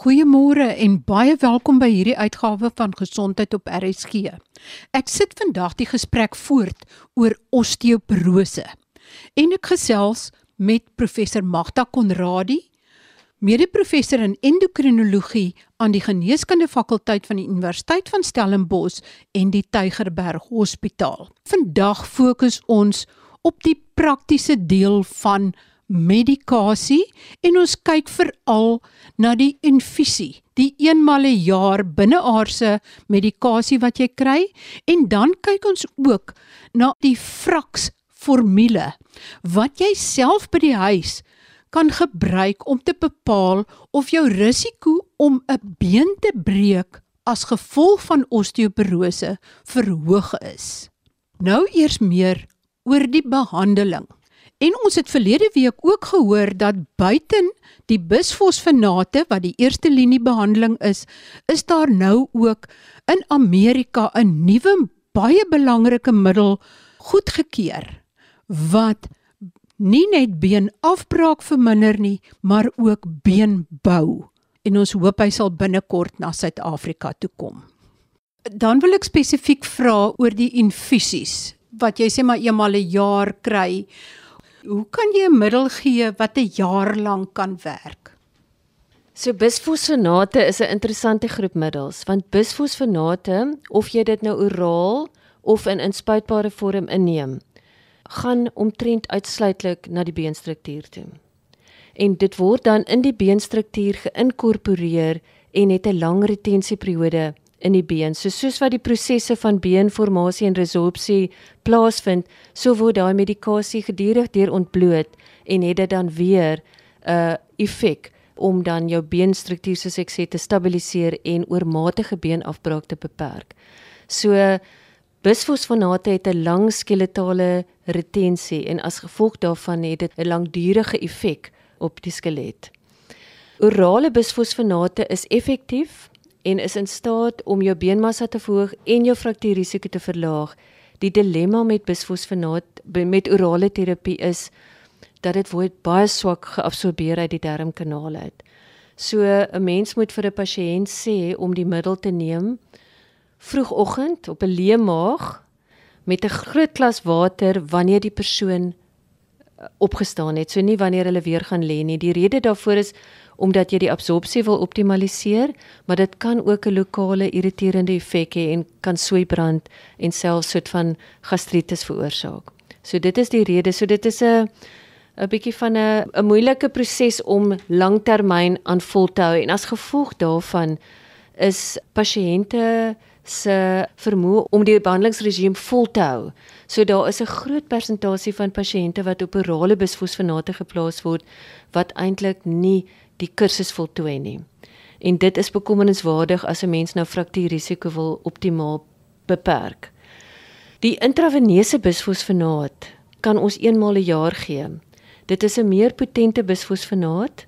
Goeiemôre en baie welkom by hierdie uitgawe van Gesondheid op RSG. Ek sit vandag die gesprek voort oor osteoporose. En ek gesels met professor Magda Konradi, mede-professor in endokrinologie aan die Geneeskunde Fakulteit van die Universiteit van Stellenbosch en die Tygerberg Hospitaal. Vandag fokus ons op die praktiese deel van medikasie en ons kyk veral na die infusie, die eenmal 'n jaar binneaardse medikasie wat jy kry en dan kyk ons ook na die Frax formule wat jy self by die huis kan gebruik om te bepaal of jou risiko om 'n been te breek as gevolg van osteoporose verhoog is. Nou eers meer oor die behandeling. En ons het verlede week ook gehoor dat buiten die bisfosfonate wat die eerste linie behandeling is, is daar nou ook in Amerika 'n nuwe baie belangrike middel goedgekeur wat nie net beenafbraak verminder nie, maar ook beenbou. En ons hoop hy sal binnekort na Suid-Afrika toe kom. Dan wil ek spesifiek vra oor die infusies wat jy sê maar eenmal 'n jaar kry. Hoe kan jy 'n middel gee wat 'n jaar lank kan werk? So bisfosfonate is 'n interessante groep middels want bisfosfonate of jy dit nou oraal of in inspuitbare vorm inneem, gaan omtrent uitsluitlik na die beenstruktuur toe. En dit word dan in die beenstruktuur geïnkorporeer en het 'n lang retensieperiode in die been. So soos wat die prosesse van beenformasie en resorpsie plaasvind, so word daai medikasie gedurig deur ontbloot en het dit dan weer 'n uh, effek om dan jou beenstruktuur soos ek sê te stabiliseer en oormatige beenafbraak te beperk. So bisfosfonate het 'n lang skeletale retensie en as gevolg daarvan het dit 'n langdurige effek op die skelet. Orale bisfosfonate is effektief en is in staat om jou beenmassa te verhoog en jou fraktuurrisiko te verlaag. Die dilemma met bisfosfonaat met orale terapie is dat dit word baie swak geabsorbeer uit die darmkanale uit. So 'n mens moet vir 'n pasiënt sê om die middel te neem vroegoggend op 'n leë maag met 'n groot glas water wanneer die persoon opgestaan het. So nie wanneer hulle weer gaan lê nie. Die rede daarvoor is omdat jy die absorpsie wil optimaliseer, maar dit kan ook 'n lokale irriterende effek hê en kan sweetbrand en selfs soort van gastritis veroorsaak. So dit is die rede. So dit is 'n 'n bietjie van 'n 'n moeilike proses om langtermyn aan vol te hou en as gevolg daarvan is pasiënte se vermoë om die behandelingsregime vol te hou. So daar is 'n groot persentasie van pasiënte wat op orale bisfosfonate geplaas word wat eintlik nie die kursus voltooi nie. En dit is bekommerniswaardig as 'n mens nou fraktuurrisiko wil optimaal beperk. Die intraveneuse bisfosfonaat kan ons eenmaal 'n jaar gee. Dit is 'n meer potente bisfosfonaat.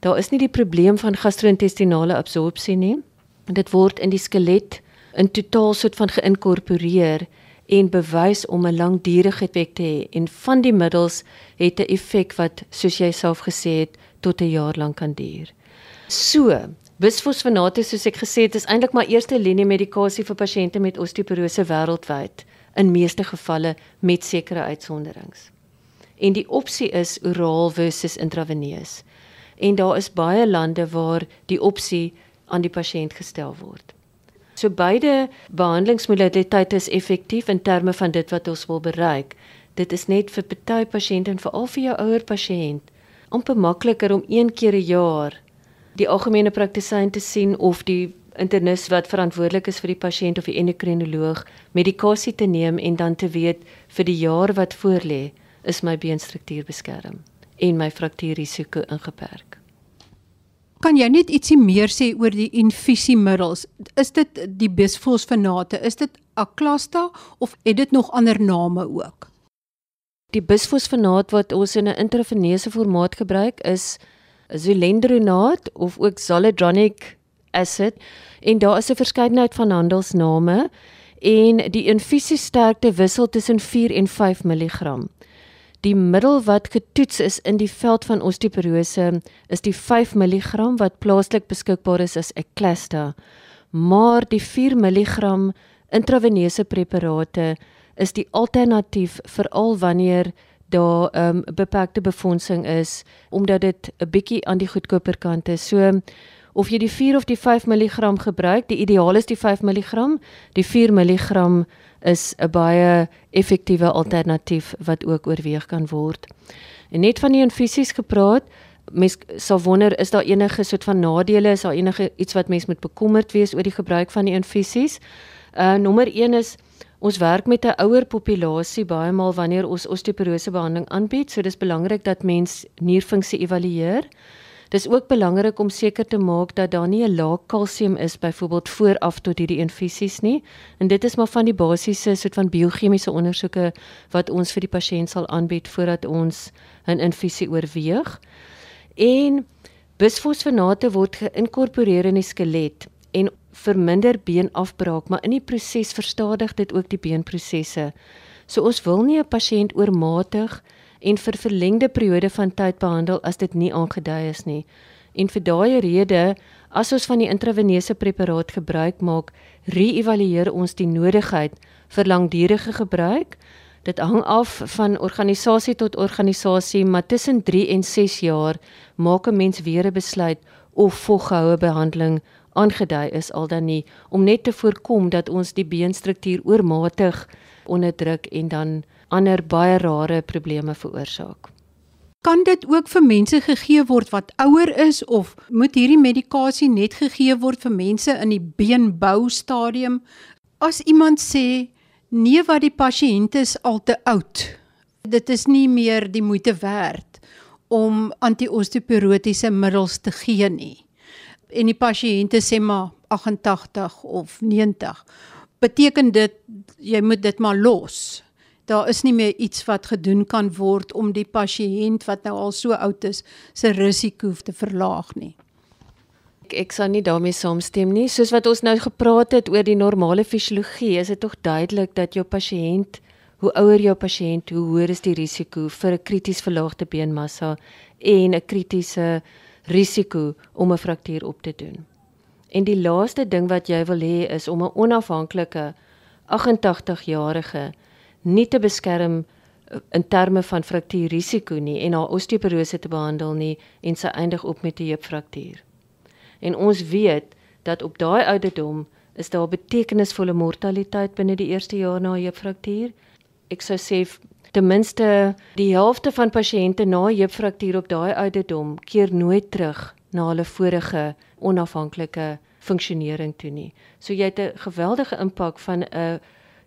Daar is nie die probleem van gastro-intestinale absorpsie nie. Dit word in die skelet in totaal soort van geïnkorporeer en bewys om 'n langdurige effek te hê en van die middels het 'n effek wat soos jy self gesê het tot 'n jaar lank kan duur. So, bisfosfonate soos ek gesê het is eintlik maar eerste linie medikasie vir pasiënte met osteoporose wêreldwyd in meeste gevalle met sekere uitsonderings. En die opsie is oraal versus intraveneus. En daar is baie lande waar die opsie aan die pasiënt gestel word. So beide behandelingsmodaliteite is effektief in terme van dit wat ons wil bereik. Dit is net vir party pasiënte en veral vir jou ouer pasiënt amper makliker om een keer 'n jaar die algemene praktisyn te sien of die internis wat verantwoordelik is vir die pasiënt of die endokrinoloog medikasie te neem en dan te weet vir die jaar wat voorlê is my beenstruktuur beskerm en my fraktuurrisiko ingeperk. Kan jy net ietsie meer sê oor die infusiemiddels? Is dit die bisfosfonate? Is dit Aclasta of het dit nog ander name ook? Die bisfosfonaat wat ons in 'n intraveneuse formaat gebruik is Zolendronaat of ook Zoledronic acid en daar is 'n verskeidenheid van handelsname en die infusiesterkte wissel tussen 4 en 5 mg. Die middel wat getoets is in die veld van osteoporose is die 5 mg wat plaaslik beskikbaar is as Eclasta. Maar die 4 mg intraveneuse preparate is die alternatief veral wanneer daar 'n um, beperkte befondsing is omdat dit 'n bietjie aan die goedkoper kant is. So of jy die 4 of die 5 mg gebruik, die ideaal is die 5 mg. Die 4 mg is 'n baie effektiewe alternatief wat ook oorweeg kan word. En net van die infusies gepraat, mens sal wonder is daar enige soort van nadele, is daar enige iets wat mens moet bekommerd wees oor die gebruik van die infusies? Uh nommer 1 is Ons werk met 'n ouer populasie baie maal wanneer ons osteoporose behandeling aanbied, so dis belangrik dat mens nierfunksie evalueer. Dis ook belangrik om seker te maak dat daar nie 'n laag kalsium is byvoorbeeld vooraf tot hierdie infusies nie. En dit is maar van die basiese soort van biochemiese ondersoeke wat ons vir die pasiënt sal aanbied voordat ons 'n infusie oorweeg. En bisfosfonate word geïnkorporeer in die skelet en verminder beenafbraak, maar in die proses verstadig dit ook die beenprosesse. So ons wil nie 'n pasiënt oormatig en vir verlengde periode van tyd behandel as dit nie aangedui is nie. En vir daai rede, as ons van die intraveneuse preparaat gebruik maak, re-evalueer ons die nodigheid vir langdurige gebruik. Dit hang af van organisasie tot organisasie, maar tussen 3 en 6 jaar maak 'n mens weer 'n besluit of volgehoue behandeling aangedui is al dan nie om net te voorkom dat ons die beenstruktuur oormatig onderdruk en dan ander baie rare probleme veroorsaak. Kan dit ook vir mense gegee word wat ouer is of moet hierdie medikasie net gegee word vir mense in die beenbou stadium? As iemand sê nee wat die pasiënt is al te oud. Dit is nie meer die moeite werd om anti-osteoporotiese middels te gee nie en die pasiënte sê maar 88 of 90 beteken dit jy moet dit maar los daar is nie meer iets wat gedoen kan word om die pasiënt wat nou al so oud is se risiko te verlaag nie ek, ek sal nie daarmee saamstem nie soos wat ons nou gepraat het oor die normale fisiologie is dit tog duidelik dat jou pasiënt hoe ouer jou pasiënt hoe hoër is die risiko vir 'n krities verlaagde beenmassa en 'n kritiese risiko om 'n fraktuur op te doen. En die laaste ding wat jy wil hê is om 'n onafhanklike 88-jarige nie te beskerm eh, in terme van fraktuurrisiko nie en haar osteoporose te behandel nie en sy eindig op met 'n heupfraktuur. En ons weet dat op daai ouderdom is daar betekenisvolle mortaliteit binne die eerste jaar na heupfraktuur. Ek sou sê ten minste die helfte van pasiënte na heupfraktuur op daai ouderdom keer nooit terug na hulle vorige onafhanklike funksionering toe nie. So jy het 'n geweldige impak van 'n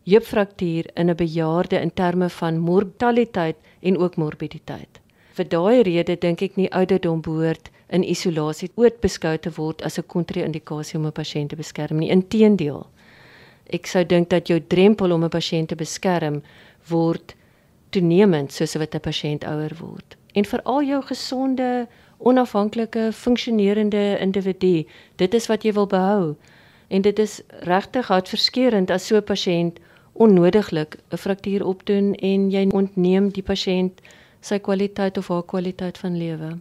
heupfraktuur in 'n bejaarde in terme van mortaliteit en ook morbiditeit. Vir daai rede dink ek nie ouderdom behoort in isolasie ooit beskou te word as 'n kontra-indikasie om 'n pasiënt te beskerm nie. Inteendeel. Ek sou dink dat jou drempel om 'n pasiënt te beskerm word toenemend soos wat 'n pasiënt ouer word. En vir al jou gesonde, onafhanklike, funksionerende individu, dit is wat jy wil behou. En dit is regtig hartverskeurende as so 'n pasiënt onnodiglik 'n fraktuur opdoen en jy ontneem die pasiënt sy kwaliteit of haar kwaliteit van lewe.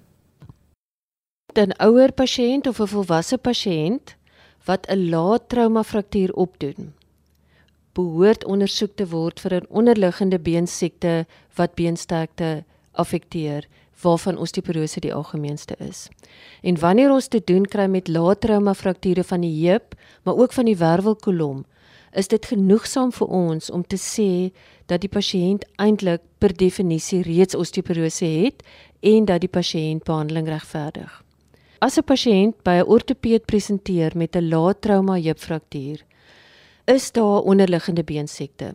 'n Ouer pasiënt of 'n volwasse pasiënt wat 'n lae trauma fraktuur opdoen, behoort ondersoek te word vir 'n onderliggende beensiekte wat beensterkte affekteer waarvan osteoporose die algemeenste is. En wanneer ons te doen kry met lae trauma frakture van die heup, maar ook van die wervelkolom, is dit genoegsaam vir ons om te sê dat die pasiënt eintlik per definisie reeds osteoporose het en dat die pasiënt behandeling regverdig. As 'n pasiënt by 'n ortopeed presenteer met 'n lae trauma heupfraktuur, is daar onderliggende beensiekte.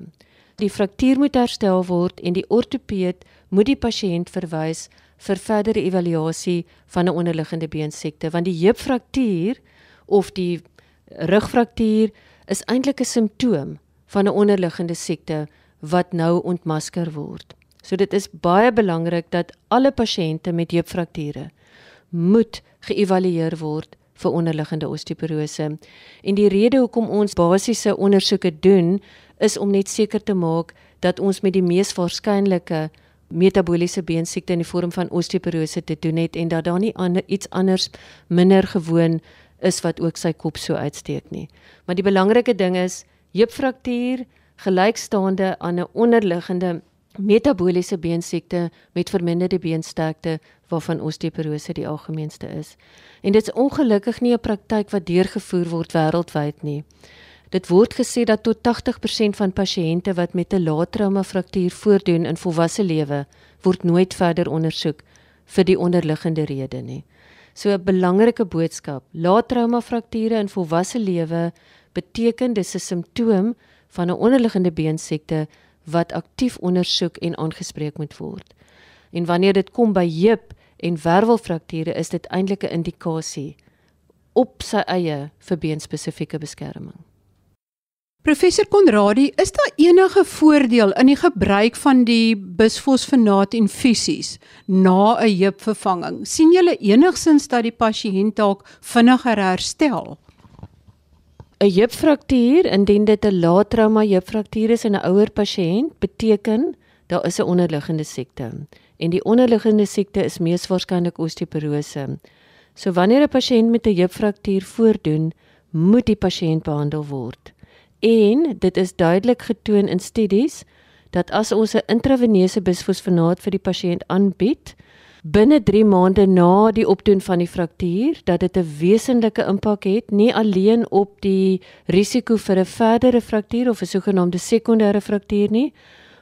Die fraktuur moet herstel word en die ortopeed moet die pasiënt verwys vir verdere evaluasie van 'n onderliggende beensiekte want die heupfraktuur of die rugfraktuur is eintlik 'n simptoom van 'n onderliggende siekte wat nou ontmasker word. So dit is baie belangrik dat alle pasiënte met heupfrakture moet geëvalueer word vir onderliggende osteoporose. En die rede hoekom ons basiese ondersoeke doen is om net seker te maak dat ons met die mees waarskynlike metabooliese beensiekte in die vorm van osteoporose te doen het en dat daar nie ander iets anders minder gewoon is wat ook sy kop so uitsteek nie. Maar die belangrike ding is heupfraktuur gelykstaande aan 'n onderliggende metabooliese beensiekte met verminderde beensterkte waarvan osteoporose die algemeenste is. En dit is ongelukkig nie 'n praktyk wat deurgevoer word wêreldwyd nie. Dit word gesê dat tot 80% van pasiënte wat met 'n lae trauma fraktuur voordoen in volwasse lewe word nooit verder ondersoek vir die onderliggende rede nie. So 'n belangrike boodskap, lae trauma frakture in volwasse lewe beteken dis 'n simptoom van 'n onderliggende beensiekte wat aktief ondersoek en aangespreek moet word. En wanneer dit kom by heup en wervelfrakture is dit eintlik 'n indikasie op sy eie vir beenspesifieke beskerming. Professor Konradi, is daar enige voordeel in die gebruik van die bisfosfonaat infusies na 'n heupvervanging? sien julle enigsins dat die pasiënt dalk vinniger herstel? 'n Heupfraktuur, indien dit 'n lae trauma heupfraktuur is in 'n ouer pasiënt, beteken daar is 'n onderliggende siekte. En die onderliggende siekte is mees waarskynlik osteoporose. So wanneer 'n pasiënt met 'n heupfraktuur voordoen, moet die pasiënt behandel word. En dit is duidelik getoon in studies dat as ons 'n intraveneuse bisfosfonaat vir die pasiënt aanbied, binne 3 maande na die opdoen van die fraktuur dat dit 'n wesenlike impak het nie alleen op die risiko vir 'n verdere fraktuur of 'n sogenaamde sekondêre fraktuur nie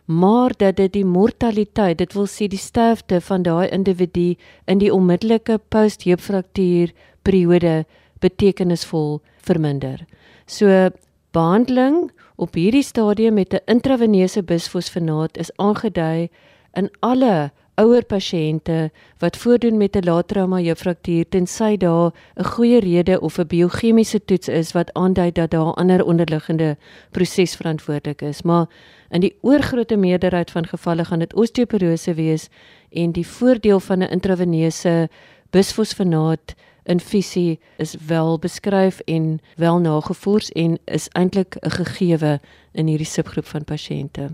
maar dat dit die mortaliteit dit wil sê die sterfte van daai individu in die onmiddellike postheupfraktuur periode betekenisvol verminder. So behandeling op hierdie stadium met 'n intraveneuse bisfosfonaat is aangedui in alle ouer pasiënte wat voordoen met 'n lae trauma heupfraktuur tensy daar 'n goeie rede of 'n biochemiese toets is wat aandui dat daar ander onderliggende proses verantwoordelik is. Maar in die oorgrootste meerderheid van gevalle gaan dit osteoporose wees en die voordeel van 'n intraveneuse bisfosfonaat infusie is wel beskryf en wel nagevors en is eintlik 'n gegewe in hierdie subgroep van pasiënte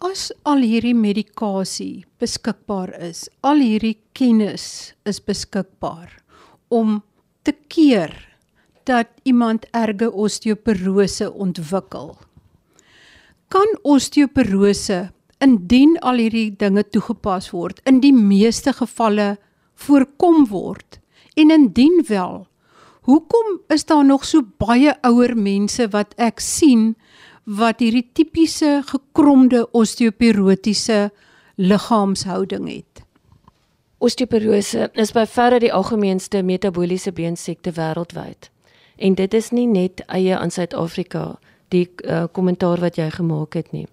as al hierdie medikasie beskikbaar is, al hierdie kennis is beskikbaar om te keer dat iemand erge osteoporose ontwikkel. Kan osteoporose indien al hierdie dinge toegepas word, in die meeste gevalle voorkom word? En indien wel, hoekom is daar nog so baie ouer mense wat ek sien wat hierdie tipiese gekromde osteoporotiese liggaamshouding het. Osteoporose is by verre die algemeenste metabooliese beensiekte wêreldwyd. En dit is nie net eie aan Suid-Afrika die uh, kommentaar wat jy gemaak het nie.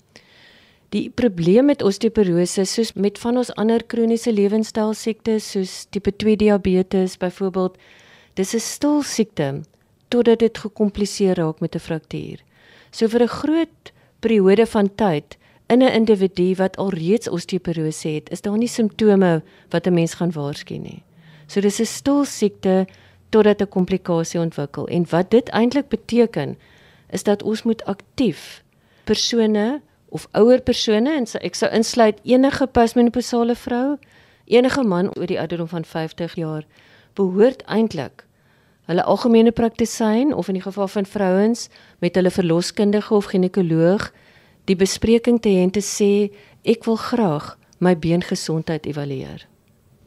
Die probleem met osteoporose soos met van ons ander kroniese lewenstylsiektes soos tipe 2 diabetes byvoorbeeld, dis 'n stil siekte totdat dit gekompliseer raak met 'n fraktuur. So vir 'n groot periode van tyd in 'n individu wat alreeds osteoporose het, is daar nie simptome wat 'n mens gaan waarsku nie. So dis 'n stil siekte totdat 'n komplikasie ontwikkel en wat dit eintlik beteken is dat ons moet aktief persone of ouer persone en ek sou insluit enige postmenopausale vrou, enige man oor die ouderdom van 50 jaar behoort eintlik hulle algemene praktisyn of in die geval van vrouens met hulle verloskundige of ginekoloog die bespreking te hê en te sê ek wil graag my beengesondheid evalueer.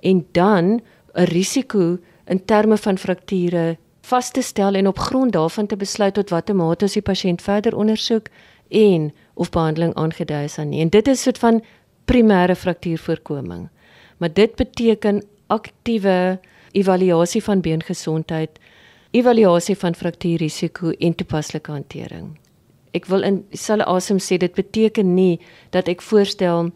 En dan 'n risiko in terme van frakture vas te stel en op grond daarvan te besluit tot watter mate as die pasiënt verder ondersoek en of behandeling aangedui is aan nie. En dit is 'n soort van primêre fraktuurvoorkoming. Maar dit beteken aktiewe evaluasie van beengesondheid evaluasie van fraktuurrisiko en toepaslike hantering. Ek wil in dieselfde asem sê dit beteken nie dat ek voorstel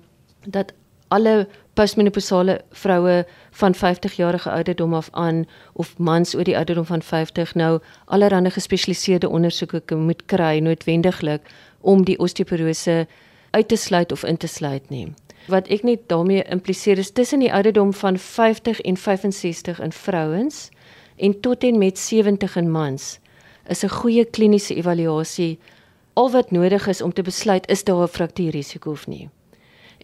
dat alle postmenopausale vroue van 50 jarige ouderdom af aan of mans oor die ouderdom van 50 nou allerlei gespesialiseerde ondersoeke moet kry noodwendiglik om die osteoporose uit te sluit of in te sluit nie. Wat ek net daarmee impliseer is tussen die ouderdom van 50 en 65 in vrouens en tot en met 70 in mans is 'n goeie kliniese evaluasie al wat nodig is om te besluit is daar 'n fraktuurrisiko of nie.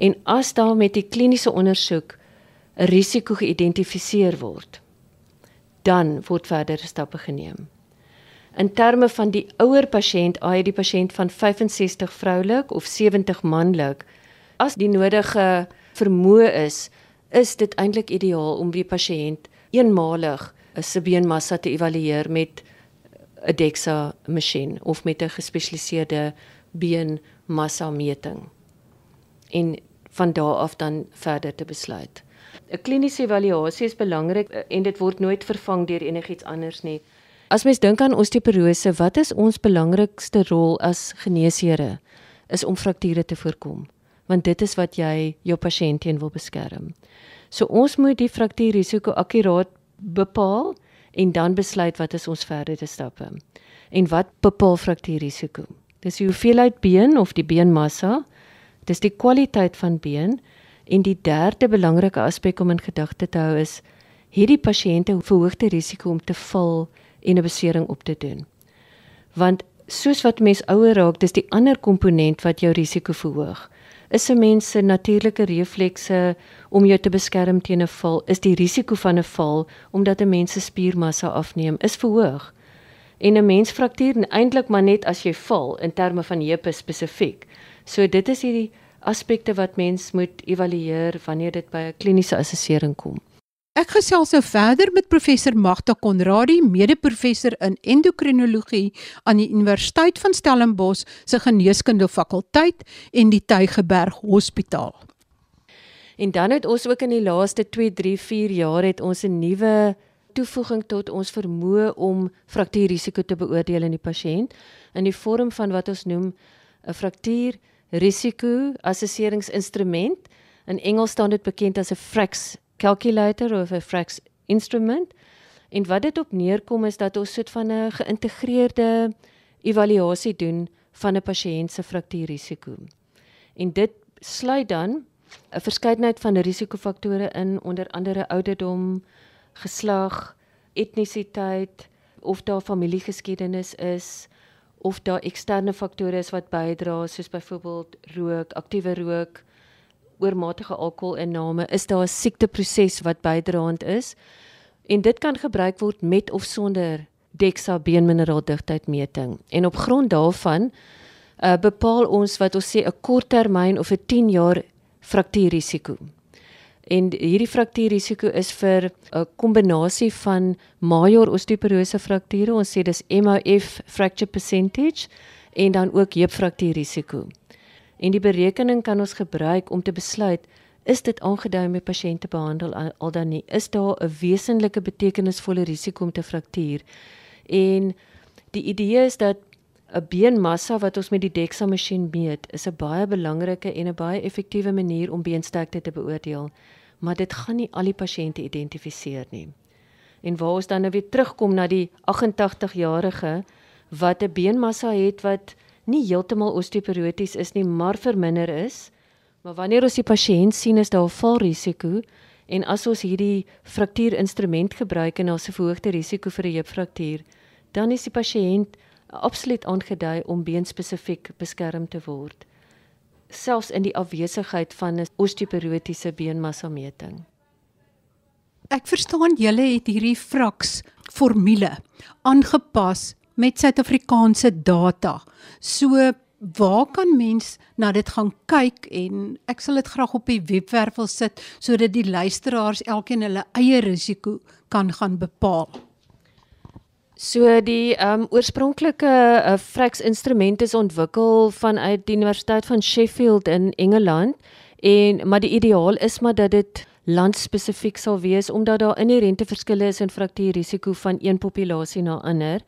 En as daar met die kliniese ondersoek 'n risiko geïdentifiseer word, dan word verdere stappe geneem. In terme van die ouer pasiënt, ai die pasiënt van 65 vroulik of 70 manlik, as die nodige vermoë is, is dit eintlik ideaal om die pasiënt eenmalig 'n sebeenmassa te evalueer met 'n DEXA masjien of met 'n gespesialiseerde beenmassa meting. En van daar af dan verder te besluit. 'n Kliniese evaluasie is belangrik eh, en dit word nooit vervang deur enigiets anders nie. As mens dink aan osteoporose, wat is ons belangrikste rol as geneesheere? Is om frakture te voorkom, want dit is wat jy jou pasiënt teen wil beskerm. So ons moet die fraktuurrisiko akkuraat bepaal en dan besluit wat is ons verdere stappe. En wat bepaal fraktuurrisiko? Dis die hoeveelheid been of die beenmassa, dis die kwaliteit van been en die derde belangrike aspek om in gedagte te hou is hierdie pasiënte verhoogde risiko om te val en 'n besering op te doen. Want soos wat mens ouer raak, dis die ander komponent wat jou risiko verhoog is 'n mens se natuurlike reflekse om jou te beskerm teen 'n val, is die risiko van 'n val omdat 'n mens se spiermassa afneem, is verhoog. En 'n mens fraktuur eintlik maar net as jy val in terme van heupe spesifiek. So dit is hierdie aspekte wat mens moet evalueer wanneer dit by 'n kliniese assessering kom. Ek gesels nou verder met professor Magda Konradi, mede-professor in endokrinologie aan die Universiteit van Stellenbosch se geneeskunde fakulteit en die Tygerberg Hospitaal. En dan het ons ook in die laaste 2, 3, 4 jaar het ons 'n nuwe toevoeging tot ons vermoë om fraktuurrisiko te beoordeel in die pasiënt in die vorm van wat ons noem 'n fraktuurrisiko assesseringsinstrument. In Engels staan dit bekend as 'n FRAX calculator of 'n frax instrument. En wat dit op neerkom is dat ons soort van 'n geïntegreerde evaluasie doen van 'n pasiënt se fraktuurrisiko. En dit sluit dan 'n verskeidenheid van risikofaktore in onder andere ouderdom, geslag, etnisiteit of daar familiegeskiedenis is of daar eksterne faktore is wat bydra soos byvoorbeeld rook, aktiewe rook, oormatige alkoholinname, is daar 'n siekteproses wat bydraend is. En dit kan gebruik word met of sonder DEXA beenmineraaldigtheid meting. En op grond daarvan uh, bepaal ons wat ons sê 'n korttermyn of 'n 10 jaar fraktuurrisiko. En hierdie fraktuurrisiko is vir 'n kombinasie van major osteoporose frakture, ons sê dis MOF fracture percentage en dan ook heupfraktuurrisiko. En die berekening kan ons gebruik om te besluit is dit aangedui om die pasiënt te behandel al dan nie is daar 'n wesenlike betekenisvolle risiko om te fraktuur. En die idee is dat 'n beenmassa wat ons met die DEXA masjien meet, is 'n baie belangrike en 'n baie effektiewe manier om beensterkte te beoordeel, maar dit gaan nie al die pasiënte identifiseer nie. En waar ons dan nou weer terugkom na die 88-jarige wat 'n beenmassa het wat nie heeltemal osteoporoties is nie, maar verminder is. Maar wanneer ons die pasiënt sien is daar 'n valrisiko en as ons hierdie fraktuurinstrument gebruik en daar's 'n verhoogde risiko vir 'n heupfraktuur, dan is die pasiënt absoluut aangedui om beenspesifiek beskerm te word selfs in die afwesigheid van 'n osteoporotiese beenmassa meting. Ek verstaan julle het hierdie fraks formule aangepas met Suid-Afrikaanse data. So waar kan mens na dit gaan kyk en ek sal dit graag op die webwerf wil sit sodat die luisteraars elkeen hulle eie risiko kan gaan bepaal. So die ehm um, oorspronklike uh, Frax instrument is ontwikkel vanuit die Universiteit van Sheffield in Engeland en maar die ideaal is maar dat dit landspesifiek sal wees omdat daar inherente verskille is in fraktuurrisiko van een populasie na ander.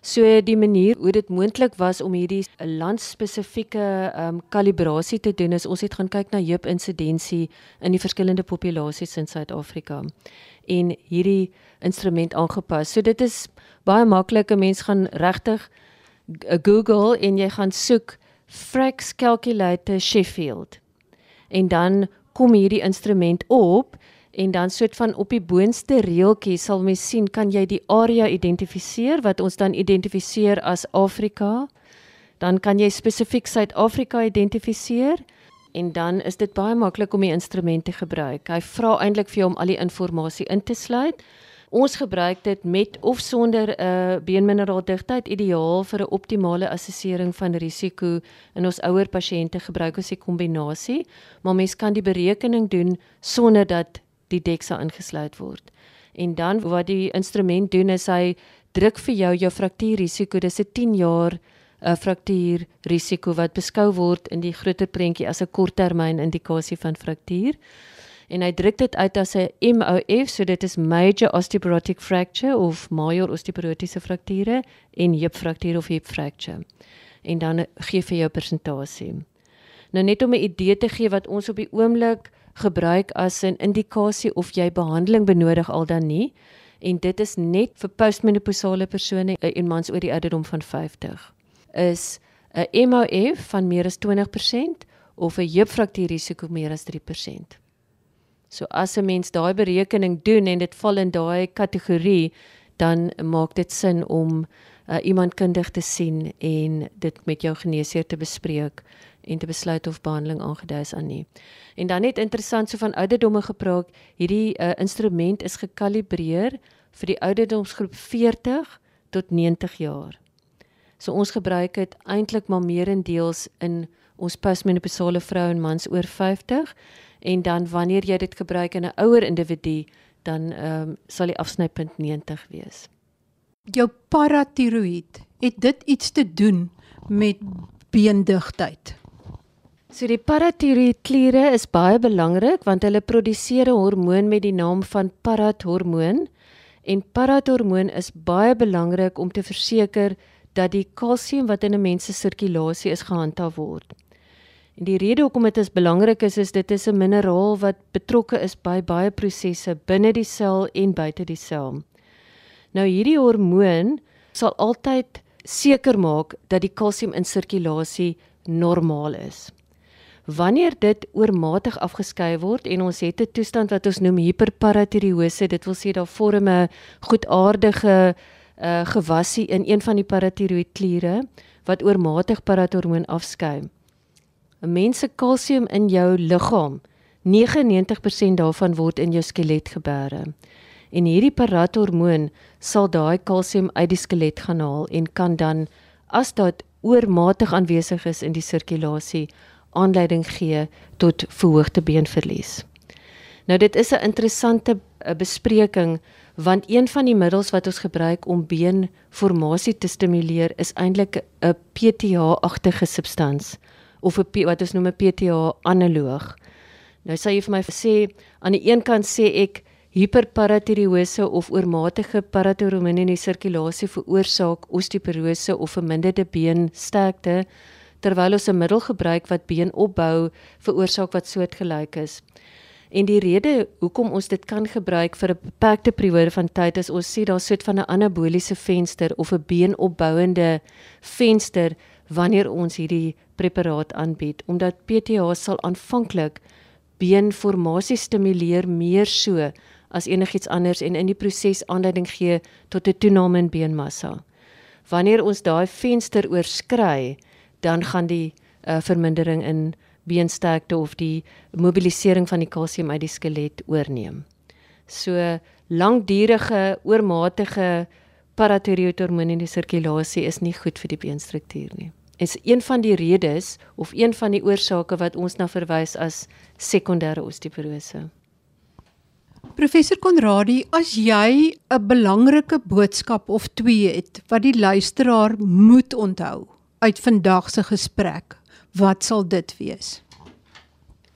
So die manier hoe dit moontlik was om hierdie landspesifieke ehm um, kalibrasie te doen is ons het gaan kyk na heup insidensie in die verskillende populasies in Suid-Afrika en hierdie instrument aangepas. So dit is baie maklik. 'n Mens gaan regtig Google en jy gaan soek Frax calculator Sheffield. En dan kom hierdie instrument op en dan soort van op die boonste reeltjie sal mens sien kan jy die area identifiseer wat ons dan identifiseer as Afrika. Dan kan jy spesifiek Suid-Afrika identifiseer en dan is dit baie maklik om die instrument te gebruik. Hy vra eintlik vir jou om al die inligting in te sluit. Ons gebruik dit met of sonder 'n uh, beenmineraaldigtheid ideaal vir 'n optimale assessering van risiko in ons ouer pasiënte gebruik ons die kombinasie, maar mens kan die berekening doen sonder dat die DEXA ingesluit word. En dan wat die instrument doen is hy druk vir jou jou fraktuurrisiko. Dis 'n 10 jaar 'n uh, fraktuurrisiko wat beskou word in die groter prentjie as 'n korttermyn indikasie van fraktuur. En hy druk dit uit as 'n MOF, so dit is major osteoporotic fracture of major osteoporotiese frakture en heupfraktuur of hip fracture. En dan gee vir jou persentasie. Nou net om 'n idee te gee wat ons op die oomblik gebruik as 'n indikasie of jy behandeling benodig al dan nie en dit is net vir postmenopausale persone eh, en mans oor die ouderdom van 50 is 'n MOF van meer as 20% of 'n heupfraktuurrisiko meer as 3%. So as 'n mens daai berekening doen en dit val in daai kategorie, dan maak dit sin om uh, iemand kundig te sien en dit met jou geneesheer te bespreek en te besluit of behandeling aangedui is aan nie. En dan net interessant so van ouderdomme gepraat, hierdie uh, instrument is gekalibreer vir die ouderdomsgroep 40 tot 90 jaar. So ons gebruik dit eintlik maar meerendeels in ons postmenopausale vroue en mans oor 50 en dan wanneer jy dit gebruik in 'n ouer individu dan ehm um, sal die afsnypunt 90 wees. Jou paratiroïed, het dit iets te doen met beendigtheid? So die paratiroïedkliere is baie belangrik want hulle produseer 'n hormoon met die naam van parathormoon en parathormoon is baie belangrik om te verseker dat die kalsium wat in 'n mens se sirkulasie is gehandhaaf word. En die rede hoekom dit is belangrik is is dit is 'n mineraal wat betrokke is by baie prosesse binne die sel en buite die sel. Nou hierdie hormoon sal altyd seker maak dat die kalsium in sirkulasie normaal is. Wanneer dit oormatig afgeskei word en ons het 'n toestand wat ons noem hiperparatiroose, dit wil sê daar vorm 'n goedaardige uh, gewassie in een van die paratiroïedkliere wat oormatig parathormoon afskei. 'n Mens se kalsium in jou liggaam, 99% daarvan word in jou skelet gebeere. En hierdie parathormoon sal daai kalsium uit die skelet gaan haal en kan dan as dit oormatig aanwesig is in die sirkulasie aanleiding gee tot verhoogde beenverlies. Nou dit is 'n interessante eh, bespreking want een van die middels wat ons gebruik om beenformasie te stimuleer is eintlik 'n PTH-agtige substans of 'n wat ons noem 'n PTH-analoog. Nou sê jy vir my sê aan die een kant sê ek hiperparatiroose of oormatige parathormone in die sirkulasie veroorsaak osteoporose of verminderde beensterkte terwyl ons 'n middel gebruik wat beenopbou veroorsaak wat soortgelyk is. En die rede hoekom ons dit kan gebruik vir 'n beperkte periode van tyd is ons sê daar sit van 'n anaboliese venster of 'n beenopbouende venster wanneer ons hierdie preparaat aanbied omdat PTH sal aanvanklik beenformasie stimuleer meer so as enigiets anders en in die proses aanleiding gee tot 'n toename in beenmassa. Wanneer ons daai venster oorskry, dan gaan die uh, vermindering in beensterkte of die mobilisering van die kalsium uit die skelet oorneem. So langdurige oormatige paratiroïdhormoon in die sirkulasie is nie goed vir die beenstruktuur nie. Is een van die redes of een van die oorsake wat ons na verwys as sekondêre osteoporose. Professor Konradi, as jy 'n belangrike boodskap of twee het wat die luisteraar moet onthou uit vandag se gesprek, wat sal dit wees?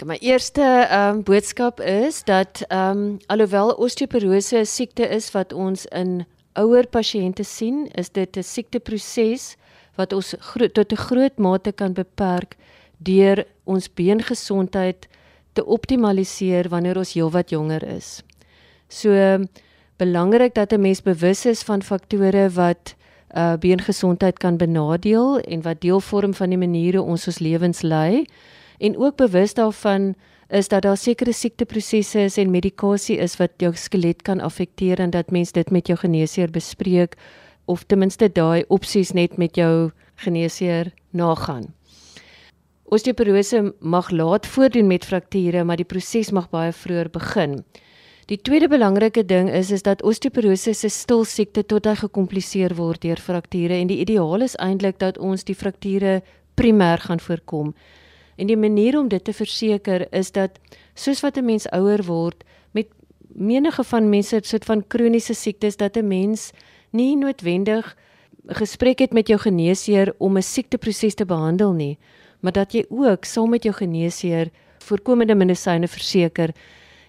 My eerste ehm um, boodskap is dat ehm um, alhoewel osteoporose 'n siekte is wat ons in ouer pasiënte sien, is dit 'n siekteproses wat ons tot 'n groot mate kan beperk deur ons beengesondheid te optimaliseer wanneer ons heelwat jonger is. So belangrik dat 'n mens bewus is van faktore wat uh beengesondheid kan benadeel en wat deel vorm van die maniere ons ons lewens lei en ook bewus daarvan is dat daar sekere siekteprosesse is en medikasie is wat jou skelet kan affekteer en dat mens dit met jou geneesheer bespreek of ten minste daai opsies net met jou geneesheer nagaan. Osteoporose mag laat voordoen met frakture, maar die proses mag baie vroeër begin. Die tweede belangrike ding is is dat osteoporose 'n stil siekte tot hy gekompliseer word deur frakture en die ideaal is eintlik dat ons die frakture primêr gaan voorkom. En die manier om dit te verseker is dat soos wat 'n mens ouer word met menige van mense soort van kroniese siektes dat 'n mens nie noodwendig gesprek het met jou geneesheer om 'n siekteproses te behandel nie, maar dat jy ook saam met jou geneesheer voorkomende medisyne verseker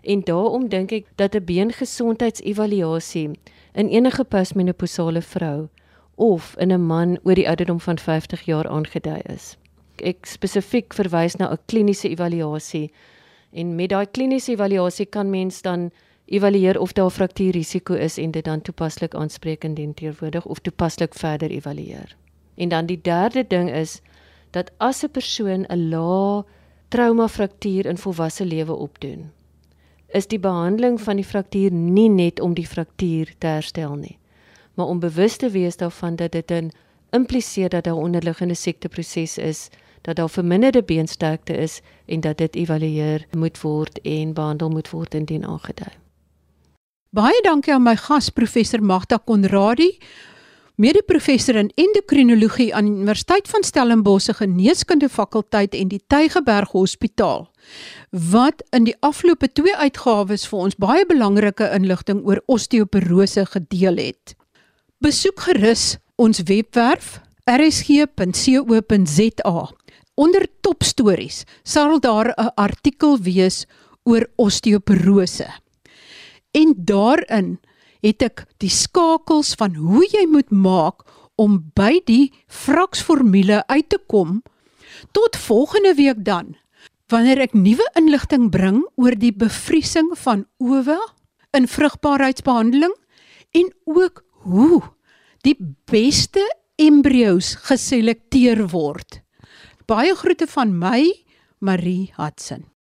En daarom dink ek dat 'n beengesondheidsevaluasie in enige postmenopausale vrou of in 'n man oor die ouderdom van 50 jaar aangedui is. Ek spesifiek verwys na 'n kliniese evaluasie en met daai kliniese evaluasie kan mens dan evalueer of daar fraktuurrisiko is en dit dan toepaslik aanspreek indien teenwoordig of toepaslik verder evalueer. En dan die derde ding is dat as 'n persoon 'n lae trauma fraktuur in volwasse lewe opdoen, is die behandeling van die fraktuur nie net om die fraktuur te herstel nie, maar om bewus te wees daarvan dat dit 'n impliseer dat daar onderliggende siekteproses is, dat daar verminderde beensterkte is en dat dit evalueer moet word en behandel moet word indien aangedui. Baie dankie aan my gas professor Magda Konradi Mede-professor in endokrinologie aan die Universiteit van Stellenbosch se Geneeskunde fakulteit en die Tygerberg Hospitaal wat in die afgelope twee uitgawes vir ons baie belangrike inligting oor osteoporose gedeel het. Besoek gerus ons webwerf rsg.co.za. Onder topstories sal daar 'n artikel wees oor osteoporose. En daarin het ek die skakels van hoe jy moet maak om by die fraksformule uit te kom tot volgende week dan wanneer ek nuwe inligting bring oor die bevriesing van owe in vrugbaarheidsbehandeling en ook hoe die beste embrio's geselekteer word. Baie groete van my, Marie Hudson.